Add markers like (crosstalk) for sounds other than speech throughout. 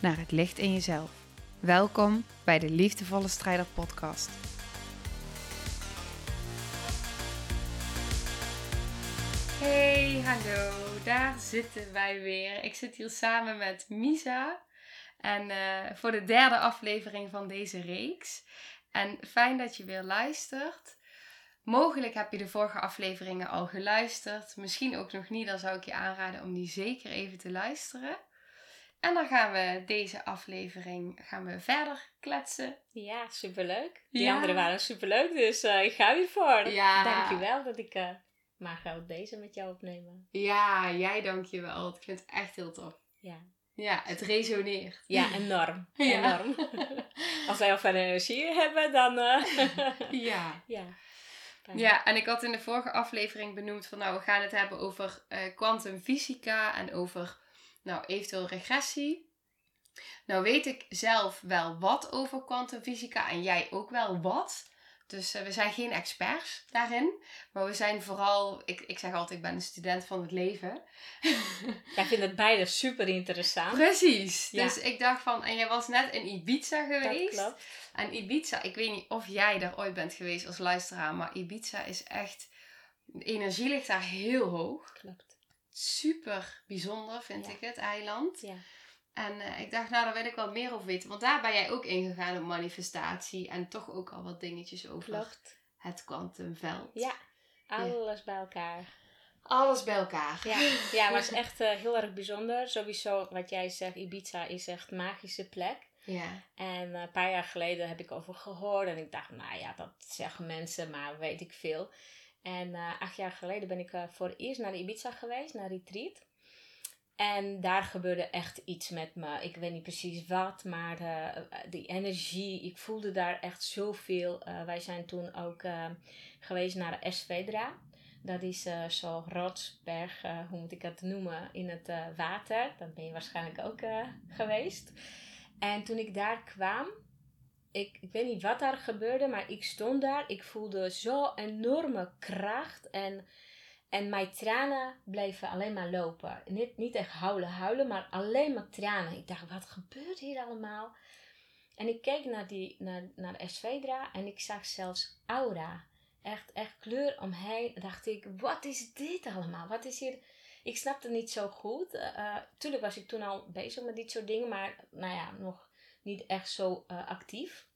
naar het licht in jezelf. Welkom bij de Liefdevolle Strijder Podcast. Hey, hallo, daar zitten wij weer. Ik zit hier samen met Misa. En eh, voor de derde aflevering van deze reeks. En fijn dat je weer luistert. Mogelijk heb je de vorige afleveringen al geluisterd. Misschien ook nog niet. Dan zou ik je aanraden om die zeker even te luisteren. En dan gaan we deze aflevering gaan we verder kletsen. Ja, superleuk. Die Ja. andere waren superleuk, dus eh, ik ga weer voor. Ja. Dankjewel dat ik uh, mag ook deze met jou opnemen. Ja, jij dankjewel. Ik vind het echt heel tof. Ja, Ja, het resoneert. ja enorm. (laughs) Ja. enorm. (laughs) Als wij al veel energie hebben, dan... eh, (laughs) Ja. ja. Ja, en ik had in de vorige aflevering benoemd van nou, we gaan het hebben over kwantumfysica en over nou, eventueel regressie. Nou weet ik zelf wel wat over kwantumfysica en jij ook wel wat. Dus eh, we zijn geen experts daarin. Maar we zijn vooral, ik, ik zeg altijd, ik ben een student van het leven. (laughs) Wij vinden het beide super interessant. Precies. Ja. Dus ik dacht van, en jij was net in Ibiza Dat geweest. klopt. En Ibiza, ik weet niet of jij daar ooit bent geweest als luisteraar, maar Ibiza is echt, de energie ligt daar heel hoog. Klopt. Super bijzonder vind Ja. ik het eiland. Ja. En eh, ik dacht, nou daar wil ik wel meer over weten. Want daar ben jij ook ingegaan op manifestatie en toch ook al wat dingetjes over Klopt. het kwantumveld. Ja. Alles bij elkaar. Alles bij elkaar. Ja, ja maar het is echt eh, heel erg bijzonder. Sowieso, wat jij zegt, Ibiza is echt een magische plek. Ja. En eh, een paar jaar geleden heb ik over gehoord. En ik dacht, nou ja, dat zeggen mensen, maar weet ik veel. En eh, acht jaar geleden ben ik eh, voor het eerst naar Ibiza geweest, naar retreat. En daar gebeurde echt iets met me. Ik weet niet precies wat, maar eh, die energie, ik voelde daar echt zoveel. Wij zijn toen ook geweest naar Esvedra. Dat is zo'n rotsberg, hoe moet ik het noemen, in het water. Dat ben je waarschijnlijk ook geweest. En toen ik daar kwam, ik, ik weet niet wat daar gebeurde, maar ik stond daar. Ik voelde zo'n enorme kracht en, en mijn tranen bleven alleen maar lopen. Niet, niet echt huilen, huilen, maar alleen maar tranen. Ik dacht, wat gebeurt hier allemaal? En ik keek naar, die, naar, naar Esvedra en ik zag zelfs aura. Echt, echt kleur omheen. Dacht ik, wat is dit allemaal? Wat is hier... Ik snapte het niet zo goed. Eh, tuurlijk was ik toen al bezig met dit soort dingen, maar nou ja, nog niet echt zo eh, actief.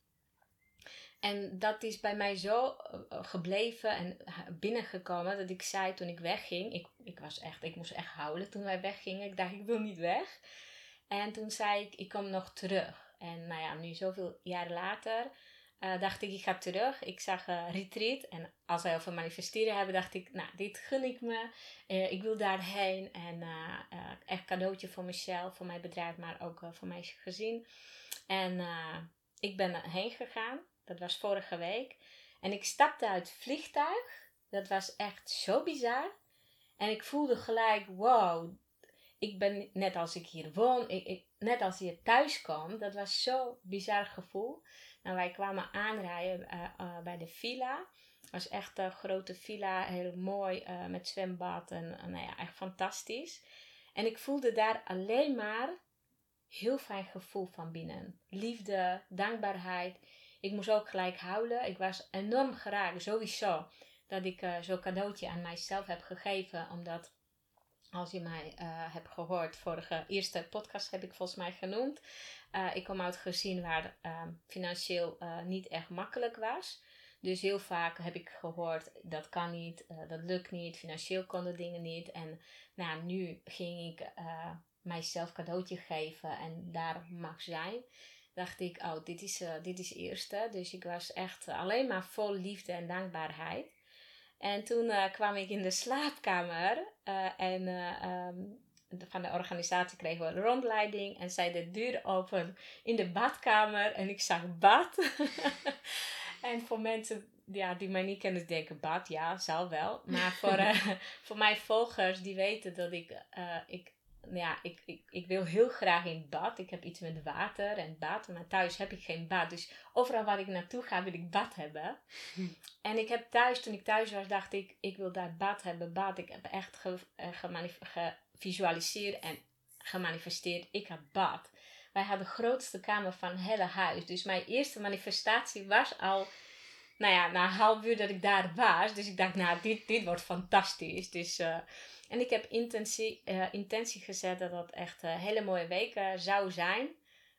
En dat is bij mij zo eh, eh, gebleven en binnengekomen dat ik zei toen ik wegging. Ik, ik, was echt, ik moest echt huilen toen wij weggingen. Ik dacht, ik wil niet weg. En toen zei ik, ik kom nog terug. En nou ja, nu zoveel jaren later eh, dacht ik, ik ga terug. Ik zag eh, retreat. En als wij over manifesteren hebben, dacht ik, nou, dit gun ik me. Eh, ik wil daarheen. En echt cadeautje voor mezelf, voor mijn bedrijf, maar ook voor mijn gezin. En ik ben heen gegaan. Dat was vorige week. En ik stapte uit het vliegtuig. Dat was echt zo bizar. En ik voelde gelijk, wow, ik ben net als ik hier woon, ik, ik, net als hier thuis kom. Dat was zo'n bizar gevoel. Nou, wij kwamen aanrijden eh, eh, bij de villa. Het was echt een grote villa, heel mooi, eh, met zwembad en nou ja, echt fantastisch. En ik voelde daar alleen maar heel fijn gevoel van binnen. Liefde, dankbaarheid. Ik moest ook gelijk huilen. Ik was enorm geraakt, sowieso. Dat ik eh, zo'n cadeautje aan mijzelf heb gegeven. Omdat, als je mij eh, hebt gehoord, vorige eerste podcast heb ik volgens mij genoemd. eh, ik kom uit gezin waar ehm, financieel eh, niet echt makkelijk was. Dus heel vaak heb ik gehoord, dat kan niet, dat lukt niet, financieel konden dingen niet. En nou, nu ging ik mijzelf cadeautje geven en daar mag zijn. Dacht ik, oh, dit is, dit is eerste. Dus ik was echt alleen maar vol liefde en dankbaarheid. En toen eh, kwam ik in de slaapkamer eh, en eh, ehm, van de organisatie kregen we een rondleiding. En zij de deur open in de badkamer. En ik zag bad. (laughs) en voor mensen ja, die mij niet kennen, denken bad, ja, zal wel. Maar voor, (laughs) voor mijn volgers, die weten dat ik, ik ja, ik, ik, ik wil heel graag in bad. Ik heb iets met water en bad. Maar thuis heb ik geen bad. Dus overal waar ik naartoe ga, wil ik bad hebben. (laughs) En ik heb thuis, toen ik thuis was, dacht ik, ik wil daar bad hebben. Bad. Ik heb echt gevisualiseerd en gemanifesteerd. Ik heb bad. Wij hadden de grootste kamer van het hele huis. Dus mijn eerste manifestatie was al nou ja, na een half uur dat ik daar was. Dus ik dacht, nou, dit, dit wordt fantastisch. Dus, uh, en ik heb intentie, uh, intentie gezet dat dat echt een hele mooie weken zou zijn.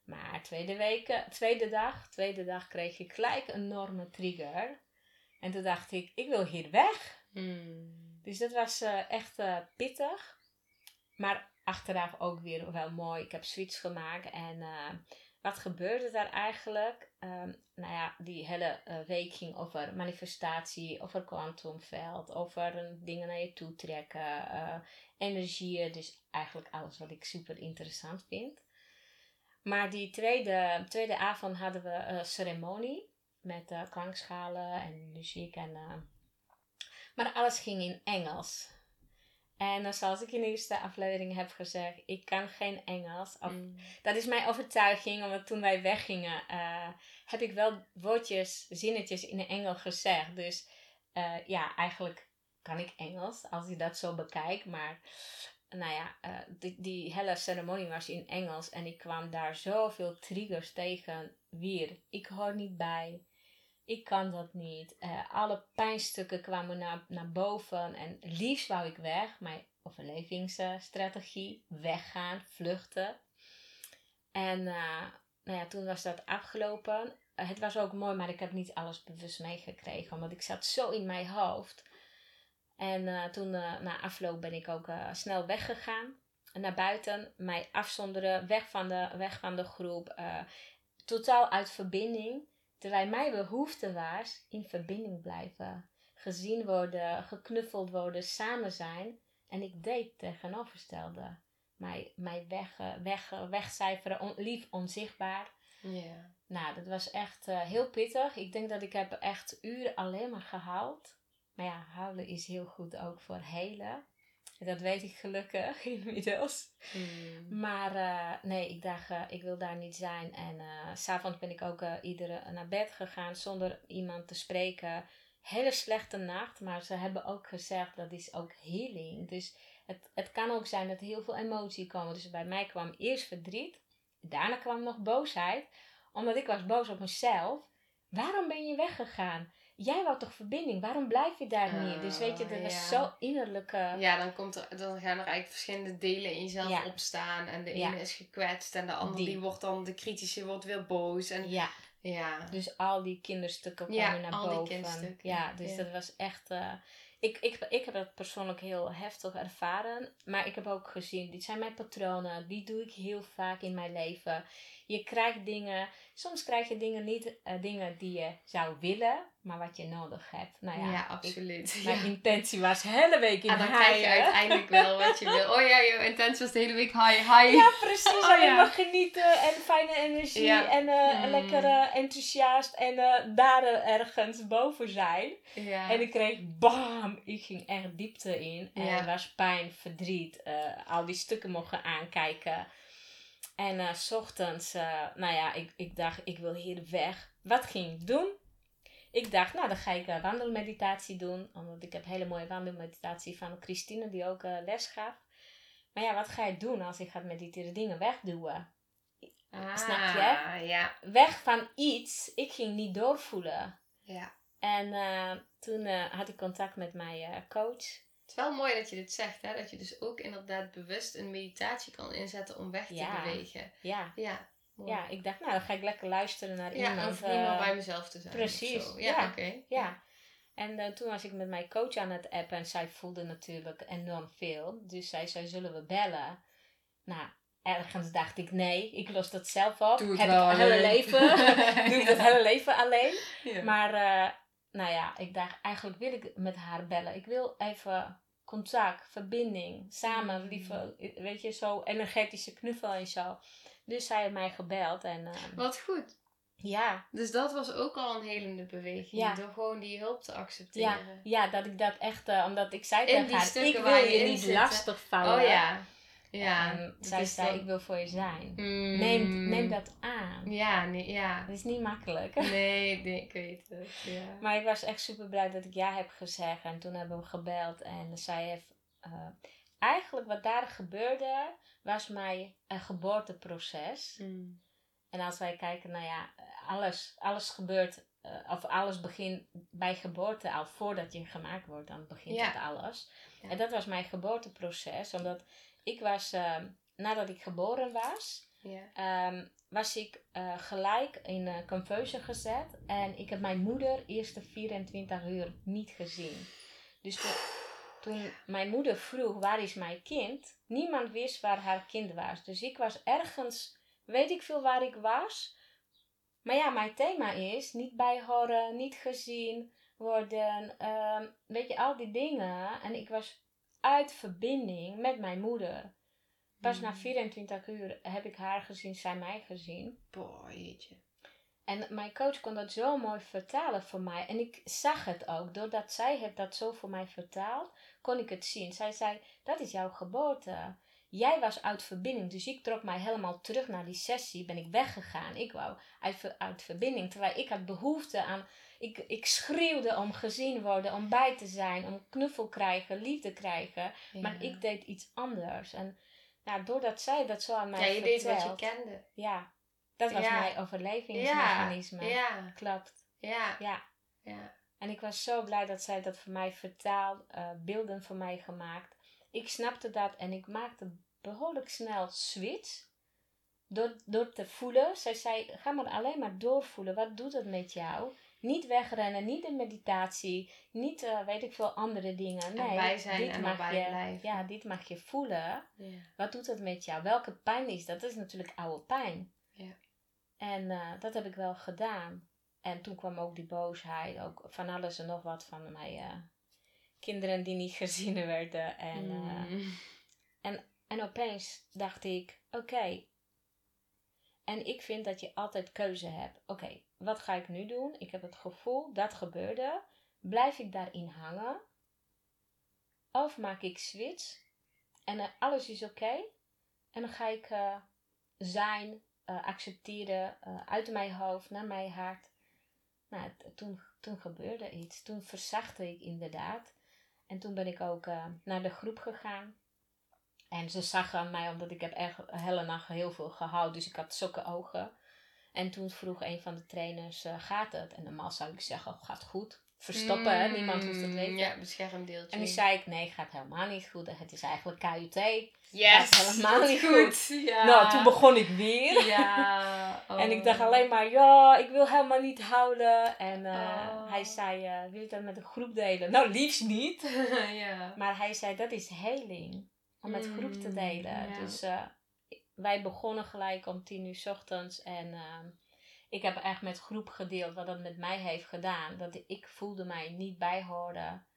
Maar tweede, weken, tweede dag, tweede dag kreeg ik gelijk een enorme trigger. En toen dacht ik, ik wil hier weg. Hmm. Dus dat was uh, echt pittig. Maar achteraf ook weer wel mooi. Ik heb switch gemaakt en wat gebeurde daar eigenlijk? Um, nou ja, die hele uh, week ging over manifestatie, over kwantumveld, over dingen naar je toe trekken, uh, energieën. Dus eigenlijk alles wat ik super interessant vind. Maar die tweede, tweede avond hadden we een ceremonie met uh, klankschalen en muziek. En, maar alles ging in Engels. En zoals ik in de eerste aflevering heb gezegd, ik kan geen Engels. Of, mm. Dat is mijn overtuiging, omdat toen wij weggingen, heb ik wel woordjes, zinnetjes in Engels gezegd. Dus uh, ja, eigenlijk kan ik Engels, als je dat zo bekijkt. Maar nou ja, uh, die, hele ceremonie was in Engels. En ik kwam daar zoveel triggers tegen. Weer, ik hoor niet bij ik kan dat niet. Uh, alle pijnstukken kwamen naar, naar boven en liefst wou ik weg. Mijn overlevingsstrategie, weggaan, vluchten. En nou ja, toen was dat afgelopen. Uh, het was ook mooi, maar ik heb niet alles bewust meegekregen, omdat ik zat zo in mijn hoofd. En toen na afloop ben ik ook snel weggegaan naar buiten, mij afzonderen, weg van de, weg van de groep, totaal uit verbinding. Terwijl mijn behoefte was in verbinding blijven. Gezien worden, geknuffeld worden, samen zijn. En ik deed tegenovergestelde. Mij, mij weg, weg, wegcijferen, on, lief onzichtbaar. Yeah. Nou, dat was echt uh, heel pittig. Ik denk dat ik heb echt uren alleen maar gehaald. Maar ja, houden is heel goed ook voor helen. Dat weet ik gelukkig (laughs) inmiddels. Mm. Maar uh, nee, ik dacht, uh, ik wil daar niet zijn. En uh, s'avonds ben ik ook iedere naar bed gegaan zonder iemand te spreken. Hele slechte nacht, maar ze hebben ook gezegd dat is ook healing. Dus het, het kan ook zijn dat er heel veel emotie komen. Dus bij mij kwam eerst verdriet, daarna kwam nog boosheid, omdat ik was boos op mezelf. Waarom ben je weggegaan? jij wou toch verbinding, waarom blijf je daar niet? Dus weet je, dat was zo innerlijke... Ja, dan, komt er, dan gaan er eigenlijk verschillende delen in jezelf opstaan. En de ene is gekwetst en de andere die. wordt dan, de kritische wordt weer boos. En, ja. ja. Dus al die kinderstukken komen naar al boven. Ja, dus dat was echt... Uh, ik, ik, ik heb dat persoonlijk heel heftig ervaren. Maar ik heb ook gezien, dit zijn mijn patronen. Die doe ik heel vaak in mijn leven. Je krijgt dingen, soms krijg je dingen niet, uh, dingen die je zou willen, maar wat je nodig hebt. Nou ja, ja absoluut. mijn (laughs) intentie was hele week in En dan krijg je uiteindelijk wel wat je wil. Oh ja, jouw intentie was de hele week high, high. Ja, precies. Oh, en ja. genieten en fijne energie en uh, mm. lekker uh, enthousiast en daar ergens boven zijn. Ja. En ik kreeg bam, ik ging echt diepte in. En er was pijn, verdriet, al die stukken mogen aankijken. En uh, s ochtends, uh, nou ja, ik, ik dacht, ik wil hier weg. Wat ging ik doen? Ik dacht, nou, dan ga ik uh, wandelmeditatie doen. Omdat ik heb hele mooie wandelmeditatie van Christine, die ook les gaf. Maar ja, wat ga je doen als ik ga mediteren? Dingen wegduwen. Ah, Snap je? Ja. Weg van iets. Ik ging niet doorvoelen. Ja. En toen had ik contact met mijn coach. Het is wel mooi dat je dit zegt, hè? dat je dus ook inderdaad bewust een meditatie kan inzetten om weg te bewegen. Ja. Ja. Ja, ik dacht, nou, dan ga ik lekker luisteren naar iemand. Ja, of uh, bij mezelf te zijn. Precies. Ja, oké. Ja. En uh, toen was ik met mijn coach aan het appen en zij voelde natuurlijk enorm veel. Dus zij zei, zullen we bellen? Nou, ergens dacht ik, nee, ik los dat zelf op. Doe het Heb wel ik het hele leven, (laughs) doe ik het hele leven alleen. Ja. Maar uh, nou ja, ik dacht, eigenlijk wil ik met haar bellen. Ik wil even contact, verbinding, samen, Mm. lieve, weet je, zo energetische knuffel en zo. Dus zij heeft mij gebeld en ehm, Wat goed. ja, Dus dat was ook al een helende beweging. Ja. Door gewoon die hulp te ja, accepteren. ja, dat ik dat echt, eh, omdat ik zei tegen haar, ik waar wil je niet lastig vallen. Oh ja. Ja. En zij zei, dan- ik wil voor je zijn. Mm. Neem, neem dat aan. Ja, nee, ja. Dat is niet makkelijk. Nee, (laughs) nee, ik weet het. Ja. Maar ik was echt super blij dat ik ja heb gezegd. En toen hebben we gebeld. En zij heeft. eh, eigenlijk wat daar gebeurde. was mijn eh, geboorteproces. Mm. En als wij kijken, nou ja, alles, alles gebeurt. eh, of alles begint bij geboorte al voordat je gemaakt wordt. Dan begint Ja. het alles. Ja. En dat was mijn geboorteproces. Omdat ik was. eh, nadat ik geboren was. Ja. Ehm, was ik eh, gelijk in uh, confusion gezet. En ik heb mijn moeder eerste 24 uur niet gezien. Dus toen, toen mijn moeder vroeg, waar is mijn kind? Niemand wist waar haar kind was. Dus ik was ergens, weet ik veel waar ik was. Maar ja, mijn thema is niet bij horen, niet gezien worden. ehm, weet je, al die dingen. En ik was uit verbinding met mijn moeder. Pas na Mm. 24 uur heb ik haar gezien, zij mij gezien. Jeetje. En mijn coach kon dat zo mooi vertalen voor mij. En ik zag het ook. Doordat zij het dat zo voor mij vertaald, kon ik het zien. Zij zei, dat is jouw geboorte. Jij was uit verbinding. Dus ik trok mij helemaal terug naar die sessie. Ben ik weggegaan. Ik wou uit, uit verbinding. Terwijl ik had behoefte aan... Ik, ik schreeuwde om gezien worden, om bij te zijn, om knuffel krijgen, liefde krijgen. Maar ik deed iets anders. En nou, doordat zij dat zo aan mij Ja, je deed wat je kende. Ja, dat was Ja. mijn overlevingsmechanisme. Ja. Klopt. Ja. Ja. Ja. En ik was zo blij dat zij dat voor mij vertaald, eh, beelden voor mij gemaakt. Ik snapte dat en ik maakte behoorlijk snel switch. Door, door te voelen. Zij zei, ga maar alleen maar doorvoelen. Wat doet het met jou? Niet wegrennen, niet in meditatie, niet eh, weet ik veel andere dingen. Nee, Erbij zijn dit en mag erbij je, blijven. Ja, dit mag je voelen. Wat doet het met jou? Welke pijn is dat? Dat is natuurlijk oude pijn. Ja. En eh, dat heb ik wel gedaan. En toen kwam ook die boosheid, ook van alles en nog wat van mijn eh, kinderen die niet (laughs) gezien werden. En, Mm. en opeens dacht ik, oké. En ik vind dat je altijd keuze hebt. Oké, wat ga ik nu doen? Ik heb het gevoel dat gebeurde. Blijf ik daarin hangen? Of maak ik switch? En eh, alles is oké. En dan ga ik eh, zijn, eh, accepteren, uit mijn hoofd naar mijn hart. Nou, toen, toen gebeurde iets. Toen verzachtte ik inderdaad. En toen ben ik ook naar de groep gegaan. En ze zag aan mij, omdat ik heb echt hele nacht heel veel gehouden. Dus ik had zulke ogen. En toen vroeg een van de trainers, eh, gaat het? En normaal zou ik zeggen, oh, gaat goed. Verstoppen, hè? niemand hoeft het weten. Ja, beschermdeeltje. En nu zei ik, nee, gaat helemaal niet goed. Het is eigenlijk KUT. yes, gaat helemaal niet goed. Ja. Nou, toen begon ik weer. Ja. (laughs) En ik oh. dacht alleen maar, ja, ik wil helemaal niet houden. En eh, Oh. hij zei, eh, wil je dat met een groep delen? Nou, liefst niet. (laughs) ja. Maar hij zei, dat is heling. Om met groep te Mm, delen. ja. Dus wij begonnen gelijk om tien uur 's ochtends. En ehm, ik heb echt met groep gedeeld wat dat met mij heeft gedaan. Dat ik voelde mij niet bijhoren.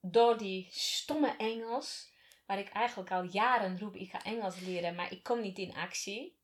Door die stomme Engels. Waar ik eigenlijk al jaren roep, ik ga Engels leren. Maar ik kom niet in actie.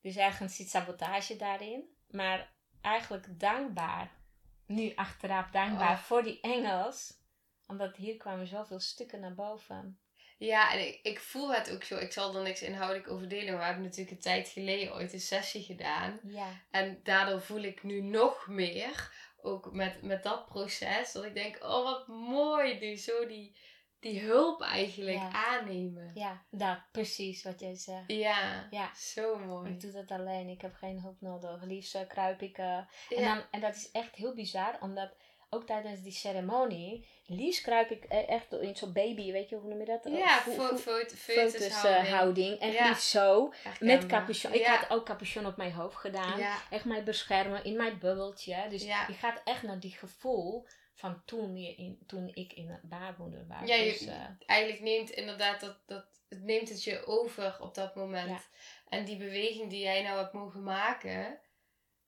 Dus ergens zit sabotage daarin. Maar eigenlijk dankbaar. Nu achteraf dankbaar Oh. voor die Engels. Omdat hier kwamen zoveel stukken naar boven. Ja, en ik, ik voel het ook zo. Ik zal er niks inhoudelijk over delen. Maar we hebben natuurlijk een tijd geleden ooit een sessie gedaan. Ja. En daardoor voel ik nu nog meer, ook met, met dat proces, dat ik denk, oh wat mooi nu, zo die, die hulp eigenlijk Ja. aannemen. Ja, dat precies wat jij zegt. Ja, Ja. zo mooi. Ik doe dat alleen, ik heb geen hulp nodig. Liefst eh, kruip ik. eh, en, Ja. dan, en dat is echt heel bizar, omdat ook tijdens die ceremonie, liefst kruip ik eh, echt in zo'n baby, weet je hoe noem je dat? Ja, foetushouding. En Ja. liefst zo, met capuchon. Ik Ja. had ook capuchon op mijn hoofd gedaan. Ja, Echt mij beschermen in mijn bubbeltje. Dus Ja. je gaat echt naar die gevoel van toen, je in, toen ik in het baarmoeder was. Ja, je- dus, eh, eigenlijk neemt inderdaad dat, dat, het neemt het je over op dat moment. Ja. En die beweging die jij nou hebt mogen maken,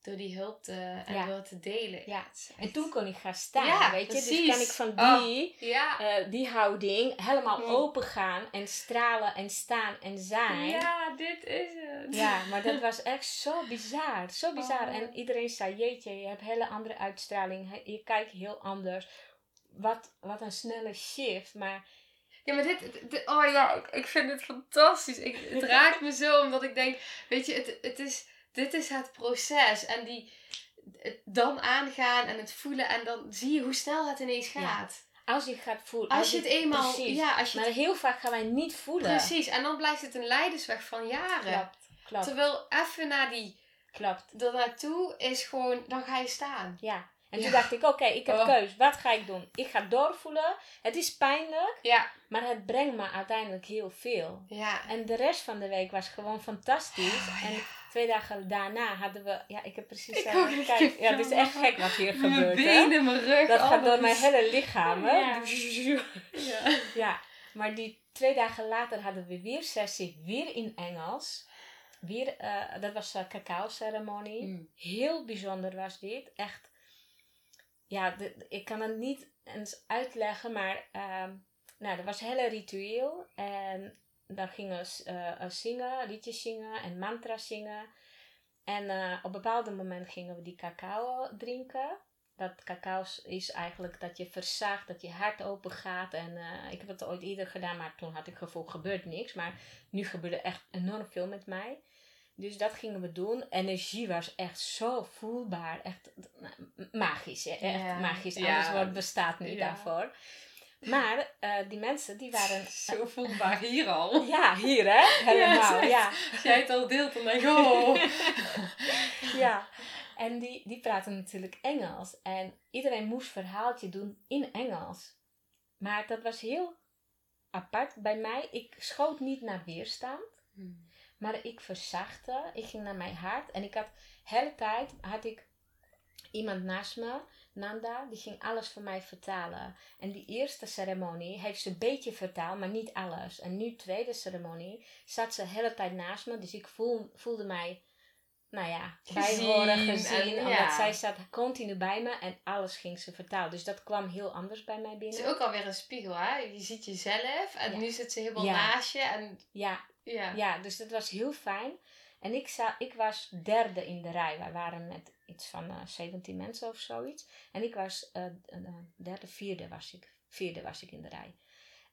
door die hulp te, en Ja. door te delen. Ja. En toen kon ik gaan staan, Ja, weet je. Dus kan ik van Oh. die, Ja. eh, die houding helemaal Mm. open gaan en stralen en staan en zijn. ja, dit is het. Ja, (laughs) maar dat was echt zo bizar. Zo bizar. Oh. En iedereen zei, jeetje, je hebt een hele andere uitstraling. Je kijkt heel anders. Wat, wat een snelle shift. Maar Ja, maar dit, dit- dit- oh ja, ik, ik vind het fantastisch. Ik, het raakt me zo, omdat ik denk, weet je, het, het is, dit is het proces. En die, het dan aangaan en het voelen en dan zie je hoe snel het ineens Ja. gaat. als je gaat voelen... Als je het eenmaal, Precies. ja, als je Maar het, heel vaak gaan wij niet voelen. precies. En dan blijft het een leidersweg van jaren. Klopt, klopt, Terwijl even naar die, klopt. er naartoe is gewoon, dan ga je staan. Ja. En Ja. toen dacht ik, oké, ik heb Oh. keus. Wat ga ik doen? Ik ga doorvoelen. Het is pijnlijk, Ja. maar het brengt me uiteindelijk heel veel. Ja. En de rest van de week was gewoon fantastisch. Oh, en. Twee dagen daarna hadden we... Ja, ik heb precies... Ik eh, ja, het is echt gek wat hier Mijn gebeurt. hè. benen, mijn rug. Dat gaat door mijn hele lichaam. Hè? Ja. (laughs) Ja. Ja, maar die twee dagen later hadden we weer sessie, weer in Engels. Weer, eh, dat was een cacao ceremonie. Mm. Heel bijzonder was dit. Echt, ja, de- ik kan het niet eens uitleggen, maar ehm nou, dat was een hele ritueel. En dan gingen we eh, eh, zingen, liedjes zingen en mantra's zingen. En eh, op een bepaald moment gingen we die cacao drinken. Dat cacao is eigenlijk dat je verzaagt, dat je hart open gaat. En ik heb het ooit eerder gedaan, maar toen had ik het gevoel, gebeurt niks. Maar nu gebeurde echt enorm veel met mij. Dus dat gingen we doen. Energie was echt zo voelbaar. Echt magisch. hè. Echt Ja. magisch. Ja. Anders woord bestaat niet Ja. daarvoor. Maar eh, die mensen, die waren... (laughs) Zo voelbaar hier al. Ja, hier hè? (laughs) Helemaal, ja. Als jij het al deelt, dan denk ik, oh. (laughs) ja. En die, die praten natuurlijk Engels. En iedereen moest verhaaltje doen in Engels. Maar dat was heel apart bij mij. Ik schoot niet naar weerstand. Maar ik verzachtte. Ik ging naar mijn hart. En ik had, de hele tijd had ik iemand naast me, Nanda, die ging alles voor mij vertalen. En die eerste ceremonie heeft ze een beetje vertaald, maar niet alles. En nu, tweede ceremonie, zat ze de hele tijd naast me. Dus ik voel, voelde mij, nou ja, bijhoren, gezien. en- omdat ja. zij zat continu bij me en alles ging ze vertalen. Dus dat kwam heel anders bij mij Het binnen. is ook alweer een spiegel, hè? Je ziet jezelf en Ja. nu zit ze helemaal Ja. naast je. En Ja, ja. Ja, dus dat was heel fijn. En ik, zou, ik was derde in de rij. Wij waren met iets van eh 17 mensen of zoiets. En ik was eh, derde, vierde was ik. Vierde was ik in de rij.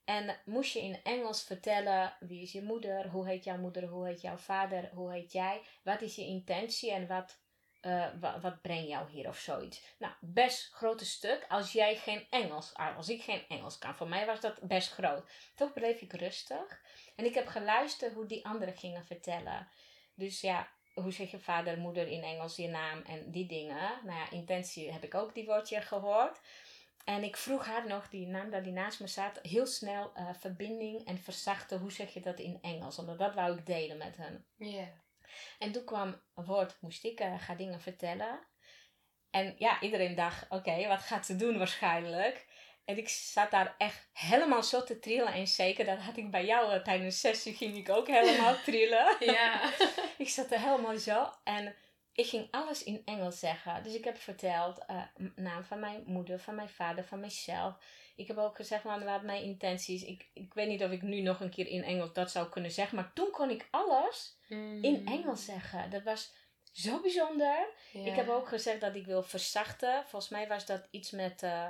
En moest je in Engels vertellen wie is je moeder, hoe heet jouw moeder, hoe heet jouw vader, hoe heet jij, wat is je intentie en wat, wat, wat brengt jou hier of zoiets. Nou, best grote stuk als jij geen Engels, als ik geen Engels kan. Voor mij was dat best groot. Toch bleef ik rustig. En ik heb geluisterd hoe die anderen gingen vertellen. Dus ja, hoe zeg je vader, moeder in Engels, je naam en die dingen. Nou ja, intentie heb ik ook die woordje gehoord. En ik vroeg haar nog, die naam dat die naast me zat, heel snel eh, verbinding en verzachten. Hoe zeg je dat in Engels? Omdat dat wou ik delen met hen. Ja. En toen kwam een woord, moest ik gaan dingen vertellen. En ja, iedereen dacht, oké, wat gaat ze doen waarschijnlijk? En ik zat daar echt helemaal zo te trillen. En zeker, dat had ik bij jou eh, tijdens de sessie, ging ik ook helemaal (laughs) trillen. Ja. (laughs) ik zat er helemaal zo. En ik ging alles in Engels zeggen. Dus ik heb verteld, eh, naam van mijn moeder, van mijn vader, van mijzelf. Ik heb ook gezegd, wat mijn intenties. Ik, ik weet niet of ik nu nog een keer in Engels dat zou kunnen zeggen. Maar toen kon ik alles Mm. in Engels zeggen. Dat was zo bijzonder. Ja. Ik heb ook gezegd dat ik wil verzachten. Volgens mij was dat iets met. eh,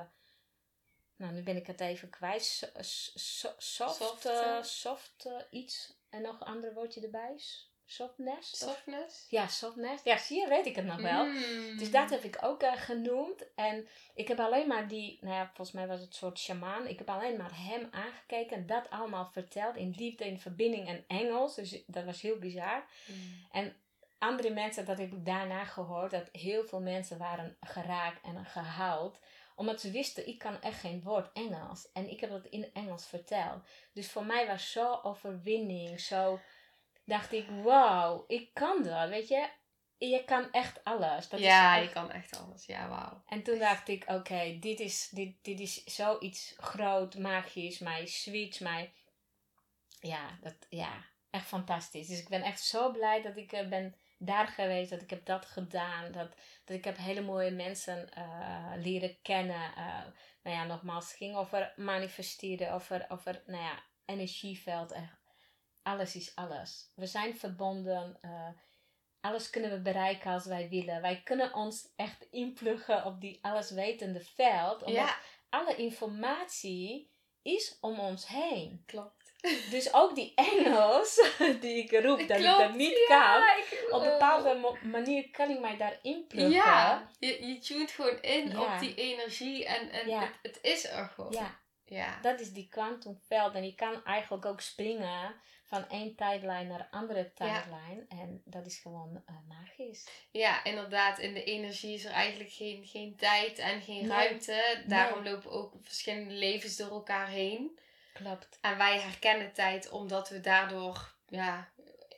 nou, nu ben ik het even kwijt. So- so- soft, Soft, eh, soft iets. En nog een ander woordje erbij. Softness? of- Softness? Ja, softness. Ja, zie je, weet ik het nog wel. Mm. Dus dat heb ik ook eh, genoemd. En ik heb alleen maar die, nou ja, volgens mij was het een soort shamaan. Ik heb alleen maar hem aangekeken en dat allemaal verteld in diepte, in verbinding en Engels. Dus dat was heel bizar. Mm. En andere mensen, dat heb ik daarna gehoord, dat heel veel mensen waren geraakt en gehaald. Omdat ze wisten, ik kan echt geen woord Engels. En ik heb dat in Engels verteld. Dus voor mij was zo overwinning, zo dacht ik, wauw, ik kan dat, weet je. Je kan echt alles. Dat ja, is je kan echt alles. Ja, wauw. En toen dacht ik, oké, dit, is, dit, dit is zoiets groot, magisch, mij sweet, mij... Ja, dat, ja, echt fantastisch. Dus ik ben echt zo blij dat ik eh, ben daar geweest, dat ik heb dat gedaan, dat, dat ik heb hele mooie mensen uh, leren kennen. Uh, nou ja, nogmaals, het ging over manifesteren, over, over nou ja, energieveld. En alles is alles. We zijn verbonden. Uh, alles kunnen we bereiken als wij willen. Wij kunnen ons echt inpluggen op die alleswetende veld. Omdat ja. alle informatie is om ons heen. Klopt. Dus ook die Engels (laughs) die ik roep, dat ik dat niet kan. op een bepaalde manier kan ik mij daarin pluggen. Ja, je, je tunt gewoon in op die energie en, en het, het, is er gewoon. Ja. ja, dat is die kwantumveld. En je kan eigenlijk ook springen van één tijdlijn naar een andere tijdlijn. En dat is gewoon uh, magisch. Ja, inderdaad. In de energie is er eigenlijk geen, geen tijd en geen ruimte. Daarom lopen ook verschillende levens door elkaar heen. Klopt. En wij herkennen tijd omdat we daardoor, ja,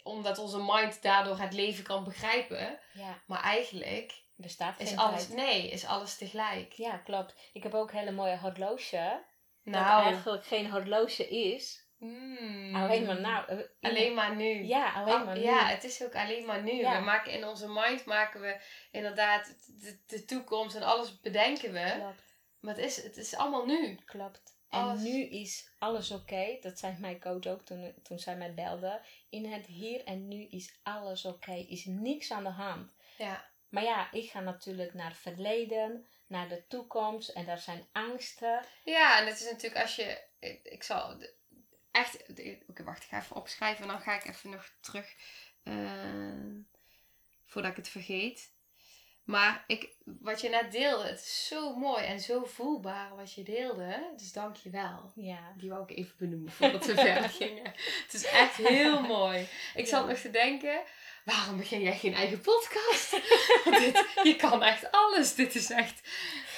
omdat onze mind daardoor het leven kan begrijpen. Ja. Maar eigenlijk bestaat is alles, tijd. nee, is alles tegelijk. Ja, klopt. Ik heb ook een hele mooie horloge. Nou. Dat eigenlijk geen horloge is. Mm. Alleen maar nou. Eh, alleen maar nu. Ja, alleen maar nu. Ja, het is ook alleen maar nu. We maken in onze mind maken we inderdaad de, de toekomst en alles bedenken we. Klopt. Maar het is, het is allemaal nu. Klopt. En nu is alles oké. Dat zei mijn coach ook toen, toen zij mij belde. In het hier en nu is alles oké. Is niks aan de hand. Ja. Maar ja, ik ga natuurlijk naar het verleden, naar de toekomst. En daar zijn angsten. Ja, en het is natuurlijk als je... Ik, zal echt... Oké, wacht. Ik ga even opschrijven. En dan ga ik even nog terug... Uh, voordat ik het vergeet. Maar ik, wat je net deelde, het is zo mooi en zo voelbaar wat je deelde. Dus dank je wel. Ja. Die wou ik even benoemen voordat we (laughs) verder gingen. Het is echt heel (laughs) mooi. Ik zat nog te denken, waarom begin jij geen eigen podcast? (laughs) dit, je kan echt alles. Dit is echt,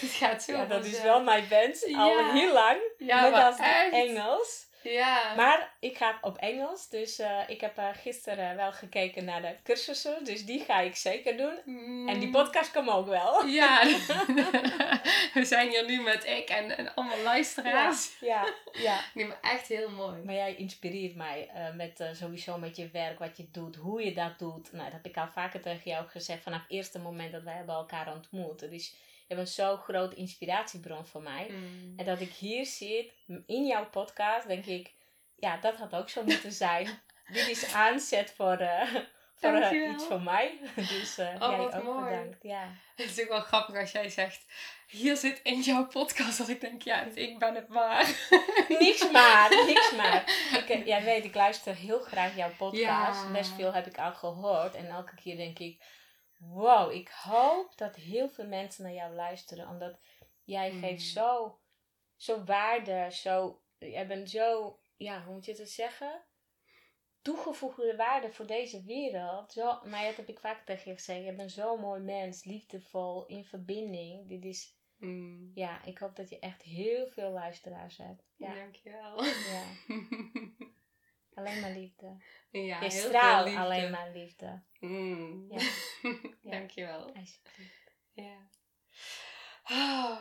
dit gaat zo. Ja, dat is wel mijn wens. Al heel lang. Ja, Net als Engels. Ja. Maar ik ga op Engels. Dus uh, ik heb uh, gisteren wel gekeken naar de cursussen. Dus die ga ik zeker doen. Mm. En die podcast komt ook wel. Ja. (laughs) We zijn hier nu met ik en, en allemaal luisteraars. Ja. ja. ja. (laughs) Nee, maar echt heel mooi. Maar jij inspireert mij uh, met sowieso met je werk, wat je doet, hoe je dat doet. Nou, dat heb ik al vaker tegen jou gezegd vanaf het eerste moment dat wij hebben elkaar ontmoet. Dus je bent zo'n groot inspiratiebron voor mij. Mm. En dat ik hier zit in jouw podcast, denk ik, ja, dat had ook zo moeten zijn. (laughs) Dit is aanzet voor, uh, voor uh, iets voor mij. (laughs) dus uh, oh, jij ook mooi. bedankt. Ja. (laughs) Het is ook wel grappig als jij zegt, hier zit in jouw podcast, dat ik denk, ja, ik ben het maar. niks maar, niks maar. Ik, jij weet, ik luister heel graag jouw podcast. Ja. Best veel heb ik al gehoord. En elke keer denk ik, wow, ik hoop dat heel veel mensen naar jou luisteren. Omdat jij mm. geeft zo, zo waarde, zo, jij bent zo, ja, hoe moet je het zeggen? Toegevoegde waarde voor deze wereld. Zo, maar dat heb ik vaak tegen je gezegd. Je bent zo'n mooi mens, liefdevol, in verbinding. Dit is, mm. ja, ik hoop dat je echt heel veel luisteraars hebt. Ja. Dankjewel. Ja. (laughs) alleen maar liefde. Ja, je straalt alleen maar liefde. Mm. Ja. (laughs) ja. Dankjewel. Alsjeblieft. Ja. Oh,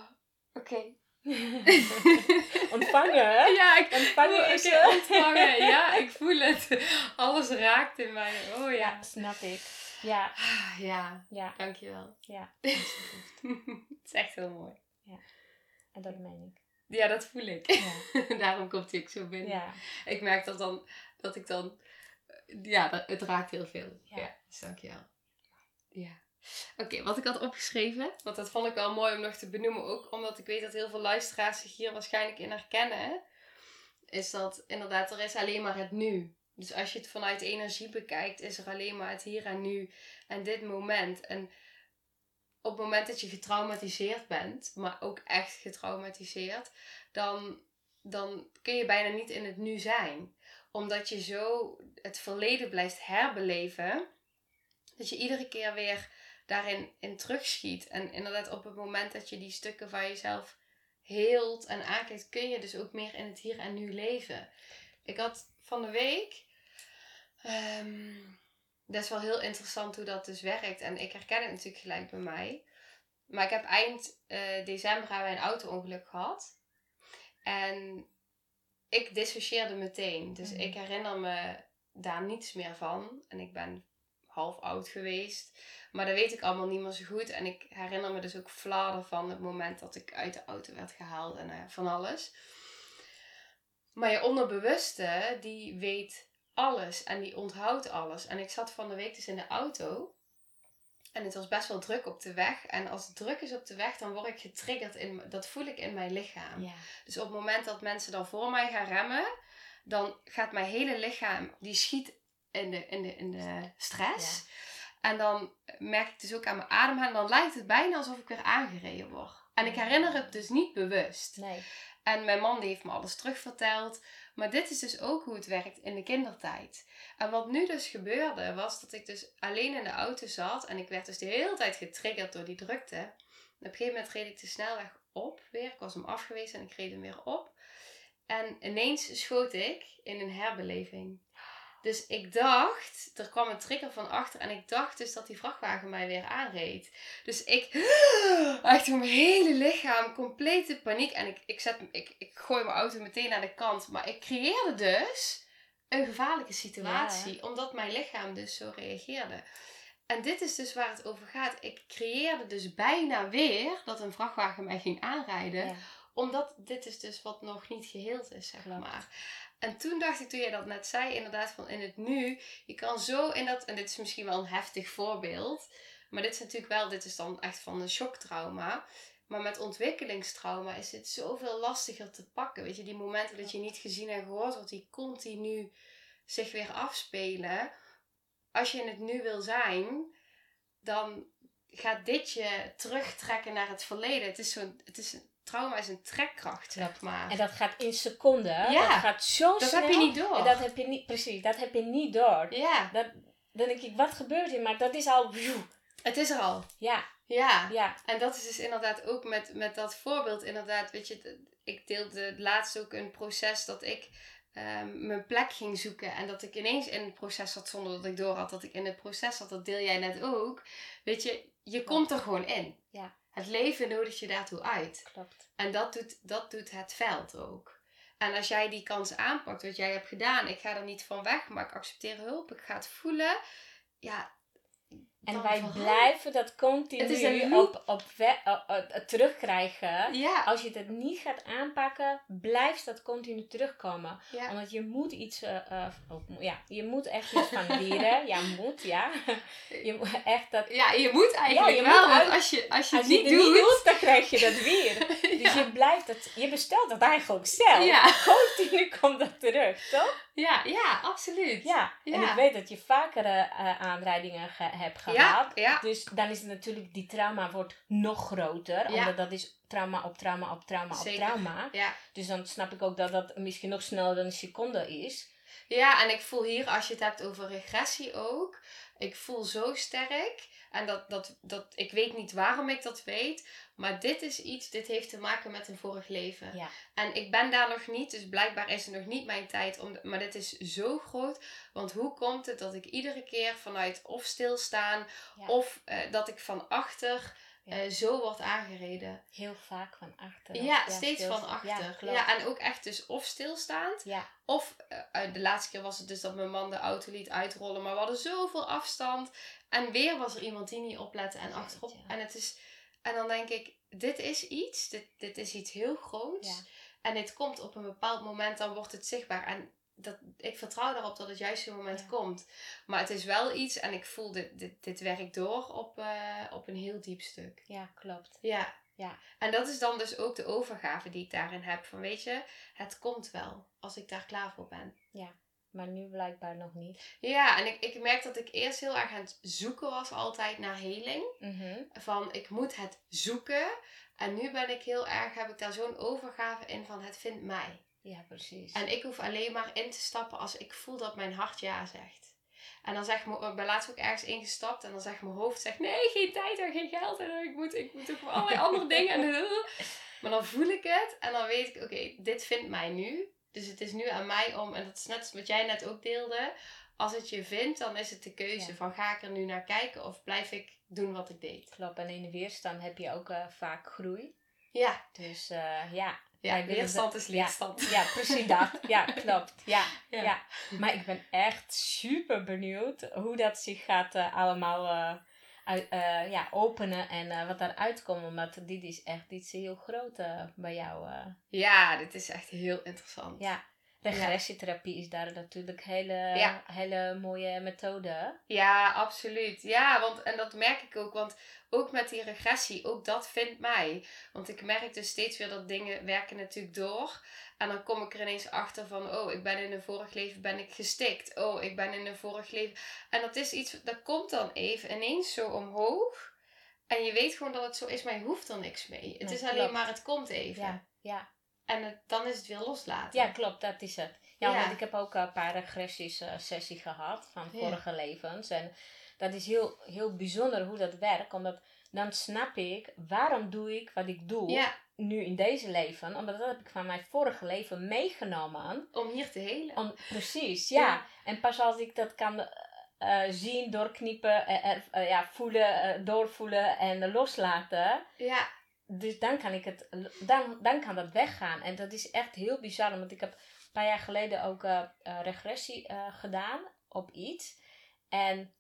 Oké. (laughs) ontvangen, hè? Ja, ik ontvangen is het. ontvangen. (laughs) Ja, ik voel het. Alles raakt in mij. Oh ja. ja snap ik. Ja. Ja. ja. Dankjewel. Ja, het is echt heel mooi. Ja. En dat meen ik. Ja, dat voel ik. Ja. Daarom komt hij ook zo binnen. Ja. Ik merk dat, dan, dat ik dan... Ja, dat, het raakt heel veel. Ja, ja dus dankjewel. Ja. Oké, wat ik had opgeschreven, want dat vond ik wel mooi om nog te benoemen, ook omdat ik weet dat heel veel luisteraars zich hier waarschijnlijk in herkennen, is dat inderdaad er is alleen maar het nu. Dus als je het vanuit energie bekijkt, is er alleen maar het hier en nu en dit moment. En op het moment dat je getraumatiseerd bent, maar ook echt getraumatiseerd, dan, dan kun je bijna niet in het nu zijn. Omdat je zo het verleden blijft herbeleven, dat je iedere keer weer daarin in terugschiet. En inderdaad, op het moment dat je die stukken van jezelf heelt en aankijkt, kun je dus ook meer in het hier en nu leven. Ik had van de week. Um, dat is wel heel interessant hoe dat dus werkt. En ik herken het natuurlijk gelijk bij mij. Maar ik heb eind uh, december een auto-ongeluk gehad. En ik dissocieerde meteen. Dus mm. ik herinner me daar niets meer van. En ik ben half oud geweest. Maar dat weet ik allemaal niet meer zo goed. En ik herinner me dus ook fladen van het moment dat ik uit de auto werd gehaald en uh, van alles. Maar je onderbewuste, die weet alles en die onthoudt alles. En ik zat van de week dus in de auto. En het was best wel druk op de weg. En als het druk is op de weg, dan word ik getriggerd. In, dat voel ik in mijn lichaam. Ja. Dus op het moment dat mensen dan voor mij gaan remmen, dan gaat mijn hele lichaam, die schiet in de, in de, in de stress. En dan merk ik dus ook aan mijn ademhaling, dan lijkt het bijna alsof ik weer aangereden word. En ik herinner het dus niet bewust. Nee. En mijn man die heeft me alles terugverteld. Maar dit is dus ook hoe het werkt in de kindertijd. En wat nu dus gebeurde, was dat ik dus alleen in de auto zat. En ik werd dus de hele tijd getriggerd door die drukte. Op een gegeven moment reed ik de snelweg op weer. Ik was hem afgewezen en ik reed hem weer op. En ineens schoot ik in een herbeleving. Dus ik dacht, er kwam een trigger van achter en ik dacht dus dat die vrachtwagen mij weer aanreed. Dus ik, (gasps) echt mijn hele lichaam, complete paniek. En ik, ik, zet, ik, ik gooi mijn auto meteen aan de kant. Maar ik creëerde dus een gevaarlijke situatie, omdat mijn lichaam dus zo reageerde. En dit is dus waar het over gaat. Ik creëerde dus bijna weer dat een vrachtwagen mij ging aanrijden. Ja. Omdat dit is dus wat nog niet geheeld is, zeg maar. En toen dacht ik, toen jij dat net zei, inderdaad van in het nu, je kan zo in dat, en dit is misschien wel een heftig voorbeeld, maar dit is natuurlijk wel, dit is dan echt van een shocktrauma. Maar met ontwikkelingstrauma is het zoveel lastiger te pakken. Weet je, die momenten dat je niet gezien en gehoord wordt, die continu zich weer afspelen. Als je in het nu wil zijn, dan gaat dit je terugtrekken naar het verleden. Het is, zo'n, het is trauma is een trekkracht, zeg maar. En dat gaat in seconden. Ja. Dat gaat zo dat snel. heb je niet door. En dat heb je niet, precies, dat heb je niet door. Ja, Dat, dan denk ik, wat gebeurt hier? Maar dat is al... het is er al. Ja, Ja. ja, En dat is dus inderdaad ook met, met dat voorbeeld. Inderdaad, weet je, ik deelde laatst ook een proces dat ik ehm, mijn plek ging zoeken. En dat ik ineens in het proces zat zonder dat ik door had dat ik in het proces zat. Dat deel jij net ook. Weet je, je komt er gewoon in. Het leven nodigt je daartoe uit. klopt. En dat doet, dat doet het veld ook. En als jij die kans aanpakt, wat jij hebt gedaan, ik ga er niet van weg, maar ik accepteer hulp, ik ga het voelen. Ja. En wij blijven dat continu Het is een loop. op, op we- uh, uh, terugkrijgen. Ja. Als je het niet gaat aanpakken, blijft dat continu terugkomen. ja. Omdat je moet iets, eh, eh, oh, ja, je moet echt iets van leren. (laughs) ja, moet, ja. Je moet echt dat, Ja, je moet eigenlijk je wel, moet want als je, als je als het niet doet... niet doet, dan krijg je dat weer. (laughs) Dus je blijft het, je bestelt dat eigenlijk zelf. Continu komt dat terug, toch? ja, ja, absoluut. Ja. En ik weet dat je vakere eh, aanrijdingen ge- hebt gehad. Ja, ja. Dus dan is het natuurlijk, die trauma wordt nog groter. Omdat dat is trauma op trauma op trauma Zeker. op trauma. Ja. Dus dan snap ik ook dat dat misschien nog sneller dan een seconde is. ja, en ik voel hier, als je het hebt over regressie ook, ik voel zo sterk. En dat, dat, dat, ik weet niet waarom ik dat weet, maar dit is iets, dit heeft te maken met een vorig leven. Ja. En ik ben daar nog niet, dus blijkbaar is het nog niet mijn tijd. Om, maar dit is zo groot. Want hoe komt het dat ik iedere keer vanuit of stilstaan Ja. of eh, dat ik van achter Ja. eh, zo word aangereden? Heel vaak van achter. Ja, steeds van achter. Ja, en ook echt dus of stilstaand. Ja, Of eh, eh, de laatste keer was het dus dat mijn man de auto liet uitrollen. Maar we hadden zoveel afstand. En weer was er iemand die niet oplette en achterop. En, het is, en dan denk ik, dit is iets. Dit, dit is iets heel groots. En dit komt op een bepaald moment, dan wordt het zichtbaar. En dat, ik vertrouw daarop dat het juiste moment Ja. komt. Maar het is wel iets, en ik voel dit, dit, dit werkt door op, eh, op een heel diep stuk. ja, klopt. Ja. Ja. En dat is dan dus ook de overgave die ik daarin heb. Van weet je, het komt wel als ik daar klaar voor ben. Maar nu blijkbaar nog niet. Ja, en ik, ik merk dat ik eerst heel erg aan het zoeken was altijd naar heling. Mhm. Van ik moet het zoeken. En nu ben ik heel erg, heb ik daar zo'n overgave in van het vindt mij. Ja, precies. En ik hoef alleen maar in te stappen als ik voel dat mijn hart ja zegt. En dan zegt mijn, ik ben laatst ook ergens ingestapt en dan zegt mijn hoofd, zegt, nee, geen tijd en geen geld en ik moet, ik moet ook voor allerlei (laughs) andere dingen. En, maar dan voel ik het en dan weet ik, oké, dit vindt mij nu. Dus het is nu aan mij om, en dat is net wat jij net ook deelde, als het je vindt, dan is het de keuze Ja. van ga ik er nu naar kijken of blijf ik doen wat ik deed. Klopt. En in de weerstand heb je ook eh, vaak groei. Ja, Dus eh, ja, Ja, weerstand is leerstand. Ja, ja, precies dat. Ja, (laughs) klopt. Ja, Ja. ja. Maar ik ben echt super benieuwd hoe dat zich gaat eh, allemaal eh, uit, eh, ja, openen en wat daaruit komt. Omdat dit is echt iets heel groot bij jou. Ja, dit is echt heel interessant. ja, regressietherapie is daar natuurlijk een hele, Ja. hele mooie methode. Ja, absoluut. Ja, want en dat merk ik ook. Want ook met die regressie, ook dat vindt mij. Want ik merk dus steeds weer dat dingen werken natuurlijk door. En dan kom ik er ineens achter van, oh, ik ben in een vorig leven ben ik gestikt. Oh, ik ben in een vorig leven. En dat is iets, dat komt dan even ineens zo omhoog. En je weet gewoon dat het zo is, maar je hoeft er niks mee. Het Nee, is alleen klopt. maar, het komt even. Ja, ja. En het- dan is het weer loslaten. ja klopt, dat is het. Ja, Ja. want ik heb ook een paar regressies eh, sessie gehad van Ja. vorige levens. En dat is heel, heel bijzonder hoe dat werkt. Omdat dan snap ik, waarom doe ik wat ik doe Ja, nu in deze leven? Omdat dat heb ik van mijn vorige leven meegenomen. om hier te helen. Om, precies, ja. En pas als ik dat kan eh, eh, zien, doorkniepen, eh, eh, ja, voelen, eh, doorvoelen en loslaten. Ja, Dus dan kan ik het, dan, dan kan dat weggaan. En dat is echt heel bizar, want ik heb een paar jaar geleden ook eh, eh, regressie eh, gedaan op iets. En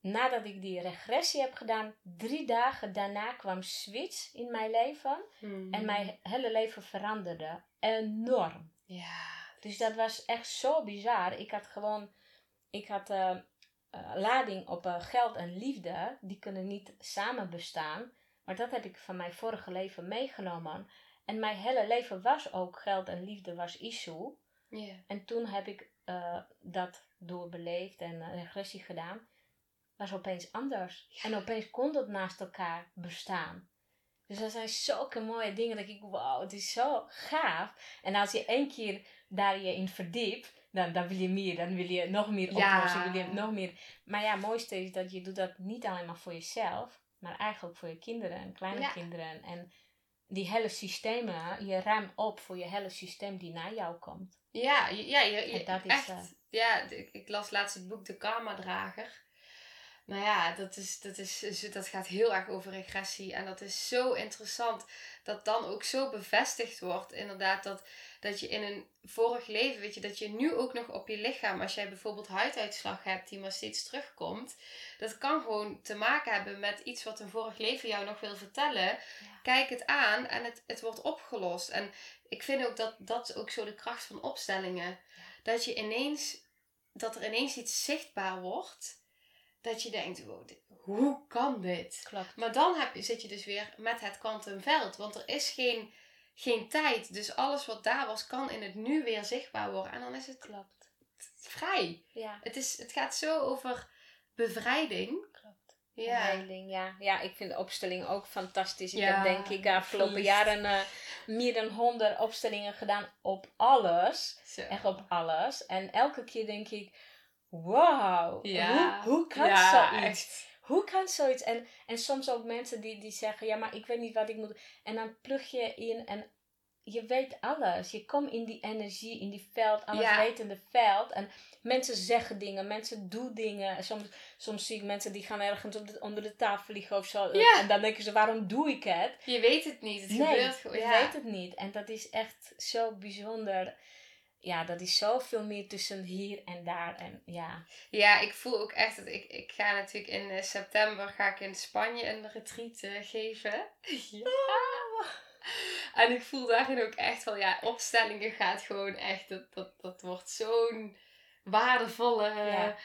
nadat ik die regressie heb gedaan, drie dagen daarna kwam switch in mijn leven. Hmm. En mijn hele leven veranderde enorm. Ja. Dus dat was echt zo bizar. Ik had gewoon, ik had lading op geld en liefde. Die kunnen niet samen bestaan. Maar dat heb ik van mijn vorige leven meegenomen. En mijn hele leven was ook geld en liefde was issue. En toen heb ik eh, dat doorbeleefd en eh, regressie gedaan. Was opeens anders. En opeens kon dat naast elkaar bestaan. Dus dat zijn zulke mooie dingen dat ik, wauw, het is zo gaaf. En als je één keer daar je in verdiept, dan, dan wil je meer, dan wil je nog meer Ja. oplossen, wil je nog meer. Maar ja, het mooiste is dat je doet dat niet alleen maar voor jezelf, maar eigenlijk voor je kinderen en kleine Ja. kinderen. En die hele systemen, je ruimt op voor je hele systeem die naar jou komt. Ja, ja je, je- En dat is, echt. eh, ja, ik, ik las laatst het boek De Karma-drager. Nou ja, dat, is, dat, is, dat gaat heel erg over regressie. En dat is zo interessant dat dan ook zo bevestigd wordt. Inderdaad, dat, dat je in een vorig leven, weet je, dat je nu ook nog op je lichaam, als jij bijvoorbeeld huiduitslag hebt die maar steeds terugkomt, dat kan gewoon te maken hebben met iets wat een vorig leven jou nog wil vertellen. Kijk het aan en het, het wordt opgelost. En ik vind ook dat dat is ook zo de kracht van opstellingen. Dat je ineens, dat er ineens iets zichtbaar wordt. Dat je denkt, wow, dit- hoe kan dit? Klopt. Maar dan heb je, zit je dus weer met het kwantumveld. Want er is geen, geen tijd. Dus alles wat daar was, kan in het nu weer zichtbaar worden. En dan is het Klopt. vrij. Ja, Het, is, het gaat zo over bevrijding. klopt. Ja. Heiling, ja. Ja, ik vind de opstelling ook fantastisch. Ik heb denk ik de afgelopen jaren eh, meer dan honderd opstellingen gedaan op alles. Zo. Echt op alles. En elke keer denk ik, wow, Ja. hoe, hoe kan Ja, zoiets? Hoe kan zoiets? En, en soms ook mensen die, die zeggen, ja, maar ik weet niet wat ik moet. En dan plug je in en je weet alles. Je komt in die energie, in die veld, alles Ja. veld. En mensen zeggen dingen, mensen doen dingen. En Soms, soms zie ik mensen die gaan ergens op de- onder de tafel liggen of zo. Ja. En dan denken ze, waarom doe ik het? Je weet het niet. Het nee, gebeurt gewoon. je weet het niet. En dat is echt zo bijzonder. Ja, dat is zoveel meer tussen hier en daar. En ja, Ja, ik voel ook echt dat ik, ik ga natuurlijk in eh, september ga ik in Spanje een retreat eh, geven. (laughs) ja. En ik voel daarin ook echt wel, ja, opstellingen gaat gewoon echt, dat, dat, dat wordt zo'n waardevolle Ja.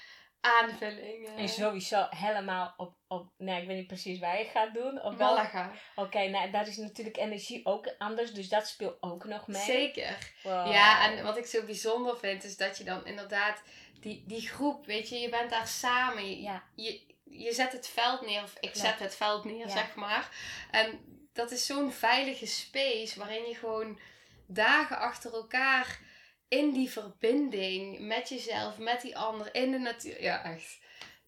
Aanvulling. en sowieso helemaal op, op, nee, ik weet niet precies waar je gaat doen. Op Malaga. Oké, nou, daar is natuurlijk energie ook anders, dus dat speelt ook nog mee. Zeker. Wow. Ja, en wat ik zo bijzonder vind, is dat je dan inderdaad die, die groep, weet je, je bent daar samen. Je, Ja, je, je zet het veld neer, of ik zet het veld neer, Ja. zeg maar. En dat is zo'n veilige space waarin je gewoon dagen achter elkaar in die verbinding met jezelf, met die ander, in de natuur. Ja, echt.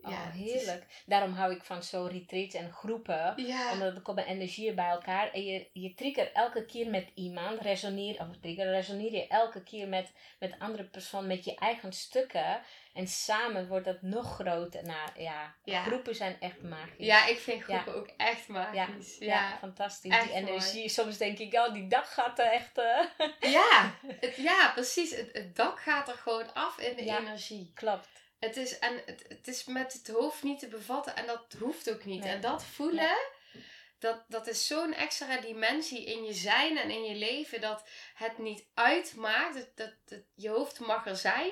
Oh, ja, is- heerlijk. Daarom hou ik van zo retreats en groepen. Ja, Omdat er komen energieën bij elkaar. En je, je triggert elke keer met iemand. Resoneer, of trigger, resoneer je elke keer met, met andere persoon. Met je eigen stukken. En samen wordt dat nog groter. Nou ja, Ja. groepen zijn echt magisch. ja, ik vind groepen ook echt magisch. Ja, Ja, fantastisch. echt die energie. Soms denk ik, oh, die dag gaat er echt... eh, ja, (laughs) het, ja precies. Het, het dak gaat er gewoon af in de energie. Klopt. Het is, en het, het is met het hoofd niet te bevatten en dat hoeft ook niet. Nee. En dat voelen, dat, dat is zo'n extra dimensie in je zijn en in je leven dat het niet uitmaakt. Dat, dat, dat- je hoofd mag er zijn,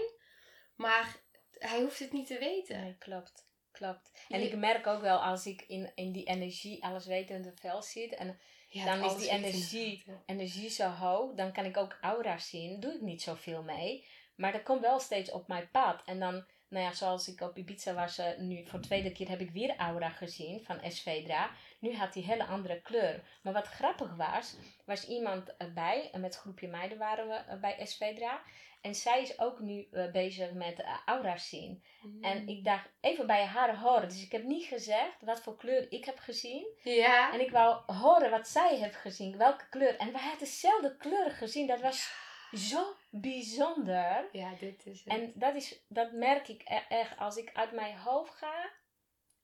maar hij hoeft het niet te weten. Nee, klopt. Klopt. En Je- ik merk ook wel als ik in, in die energie alles wetende vel zit. En Ja, Dan is die energie- energie zo hoog, dan kan ik ook aura zien. Doe ik niet zoveel mee. Maar dat komt wel steeds op mijn pad. En dan, nou ja, zoals ik op Ibiza was, eh, nu voor de tweede keer heb ik weer aura gezien van Esvedra. Nu had die hele andere kleur. Maar wat grappig was, was iemand erbij, en met een groepje meiden waren we eh, bij Esvedra. En zij is ook nu eh, bezig met eh, aura zien. Mm. En ik dacht even bij haar horen. Dus ik heb niet gezegd wat voor kleur ik heb gezien. Ja. En ik wou horen wat zij heeft gezien, welke kleur. En wij hadden dezelfde kleur gezien. Dat was zo bijzonder. Ja, dit is het. En dat, is, dat merk ik e- echt. Als ik uit mijn hoofd ga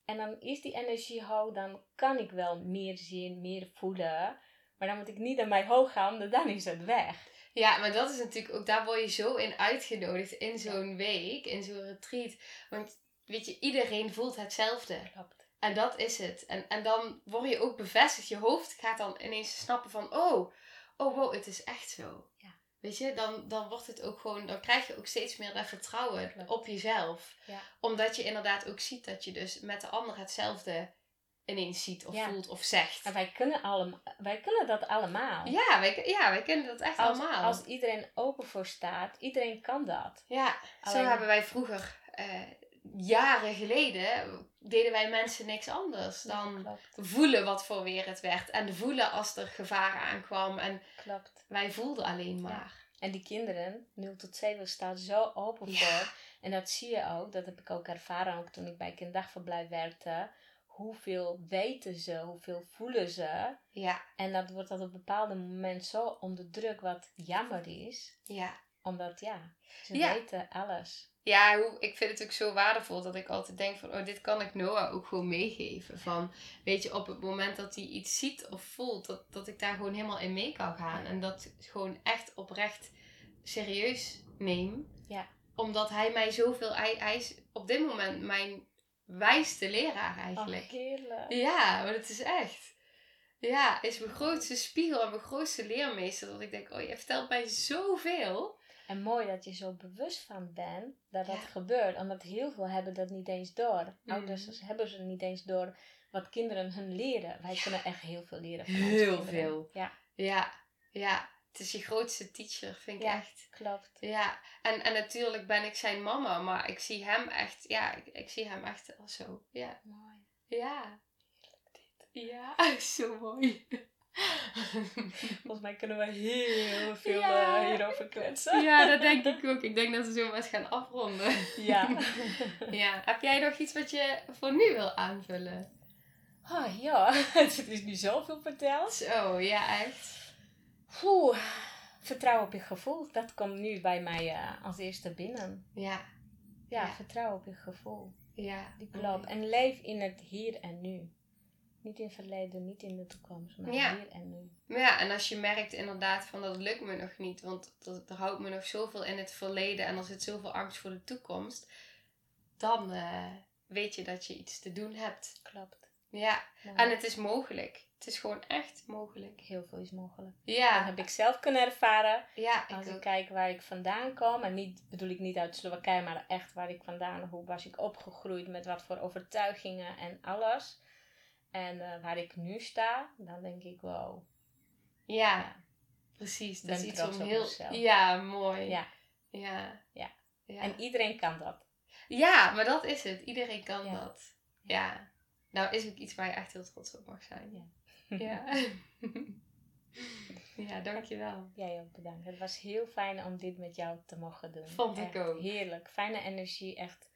en dan is die energie hoog, dan kan ik wel meer zien, meer voelen. Maar dan moet ik niet aan mijn hoofd gaan, want dan is het weg. Ja, maar dat is natuurlijk ook, daar word je zo in uitgenodigd in zo'n week, in zo'n retreat. Want weet je, iedereen voelt hetzelfde. Klopt. En dat is het. En, en dan word je ook bevestigd. Je hoofd gaat dan ineens snappen van, oh, oh wow, het is echt zo. Weet je, dan, dan wordt het ook gewoon, dan krijg je ook steeds meer dat vertrouwen op jezelf. Ja. Omdat je inderdaad ook ziet dat je dus met de ander hetzelfde ineens ziet of Ja. voelt of zegt. En wij kunnen, allemaal, wij kunnen dat allemaal. Ja, wij, ja, wij kennen dat echt Als, allemaal. als iedereen open voor staat, iedereen kan dat. Ja, zo hebben wij vroeger, eh, jaren geleden, deden wij mensen niks anders dan voelen wat voor weer het werd. En voelen als er gevaar aankwam. En Klopt. Wij voelden alleen maar. En die kinderen, 0 tot 7, staan zo open Ja. voor. En dat zie je ook, dat heb ik ook ervaren, ook toen ik bij kinderdagverblijf werkte. Hoeveel weten ze, hoeveel voelen ze. Ja, En dat wordt op een bepaald moment zo onder druk, wat jammer is. ja. Omdat ja, ze Ja. weten alles. Ja, hoe, ik vind het ook zo waardevol dat ik altijd denk van, oh, dit kan ik Noah ook gewoon meegeven. Van, weet je, op het moment dat hij iets ziet of voelt, dat, dat ik daar gewoon helemaal in mee kan gaan. En dat gewoon echt oprecht serieus neem. Ja. Omdat hij mij zoveel, hij, hij is op dit moment mijn wijste leraar eigenlijk. Oh, heerlijk. Ja, maar het is echt. Ja, is mijn grootste spiegel en mijn grootste leermeester. Dat ik denk, oh, je vertelt mij zoveel. En mooi dat je zo bewust van bent dat dat Ja. gebeurt. Omdat heel veel hebben dat niet eens door. Mhm. Ouders hebben ze niet eens door wat kinderen hun leren. Wij kunnen echt heel veel leren van Heel veel. Ja, Ja, ja. Het is je grootste teacher, vind ik Ja. echt. klopt. Ja, en, en natuurlijk ben ik zijn mama, maar ik zie hem echt, ja, ik, ik zie hem echt als zo. Ja, Mooi. ja. Ja, (laughs) zo mooi. Volgens mij kunnen we heel veel Ja. eh, hierover kletsen. ja, dat denk ik ook. Ik denk dat we zo maar eens gaan afronden. Ja. (laughs) Ja, heb jij nog iets wat je voor nu wil aanvullen? Oh ja, (laughs) het is nu zoveel verteld. Zo, ja, echt. Oeh, vertrouw op je gevoel. Dat komt nu bij mij eh, als eerste binnen. Ja, Ja, Ja. vertrouw op je gevoel. ja. Die klopt. En leef in het hier en nu. Niet in het verleden, niet in de toekomst, maar Ja. hier en nu. Ja, en als je merkt inderdaad van dat lukt me nog niet, want er houdt me nog zoveel in het verleden en er zit zoveel angst voor de toekomst, dan eh, weet je dat je iets te doen hebt. Klopt. Ja, en het is mogelijk. Het is gewoon echt mogelijk. heel veel is mogelijk. Dat Ja, heb ik zelf kunnen ervaren. ja, Als ik kijk waar ik vandaan kom, en niet bedoel ik niet uit Slowakije, maar echt waar ik vandaan, hoe was ik opgegroeid, met wat voor overtuigingen en alles. En eh, waar ik nu sta, dan denk ik, wow. Ja, precies. Dat Ben is iets om heel... mezelf. Ja, mooi. Ja. Ja. Ja. Ja. En iedereen kan dat. ja, maar dat is het. Iedereen kan Ja. dat. Ja. Nou, is ook iets waar je echt heel trots op mag zijn. Ja. Ja. (laughs) (laughs) ja, dankjewel. Jij ook bedankt. Het was heel fijn om dit met jou te mogen doen. Vond ik Echt ook. Heerlijk. Fijne energie, echt.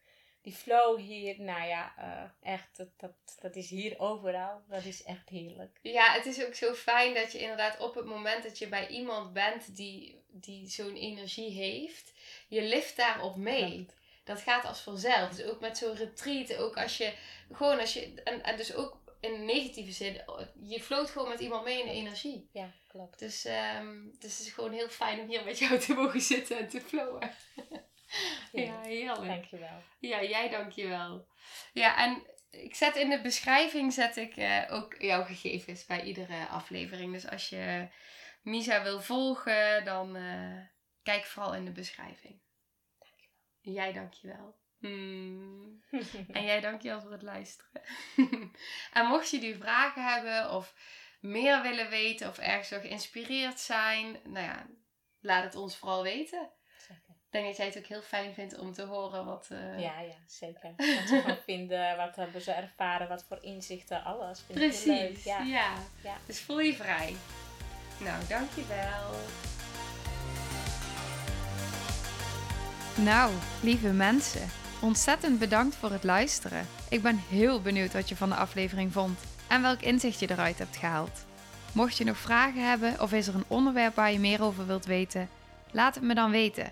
Die flow hier, nou ja, eh, echt, dat, dat, dat is hier overal. Dat is echt heerlijk. Ja, het is ook zo fijn dat je inderdaad op het moment dat je bij iemand bent die, die zo'n energie heeft, je lift daarop mee. Dat gaat als vanzelf. Dus ook met zo'n retreat, ook als je gewoon als je, en, en dus ook in een negatieve zin, je floot gewoon met iemand mee in de energie. Ja, klopt. Dus, um, dus het is gewoon heel fijn om hier met jou te mogen zitten en te flowen. (laughs) ja, heerlijk. Dankjewel. Ja, jij dankjewel. Ja, en ik zet in de beschrijving zet ik uh, ook jouw gegevens bij iedere aflevering. Dus als je Misa wil volgen, dan uh, kijk vooral in de beschrijving. Dankjewel. Jij dankjewel. Hmm. (laughs) en jij dankjewel voor het luisteren. (laughs) en mocht je nu vragen hebben of meer willen weten of ergens geïnspireerd zijn, nou ja, laat het ons vooral weten. Denk dat jij het ook heel fijn vindt om te horen wat... Uh... Ja, ja, zeker. Wat ze van (laughs) vinden, wat hebben ze ervaren, wat voor inzichten, alles. Vind Precies, ik leuk. Ja. Ja. ja. Dus voel je vrij. Nou, dankjewel. Nou, lieve mensen. Ontzettend bedankt voor het luisteren. Ik ben heel benieuwd wat je van de aflevering vond en welk inzicht je eruit hebt gehaald. Mocht je nog vragen hebben of is er een onderwerp waar je meer over wilt weten, laat het me dan weten.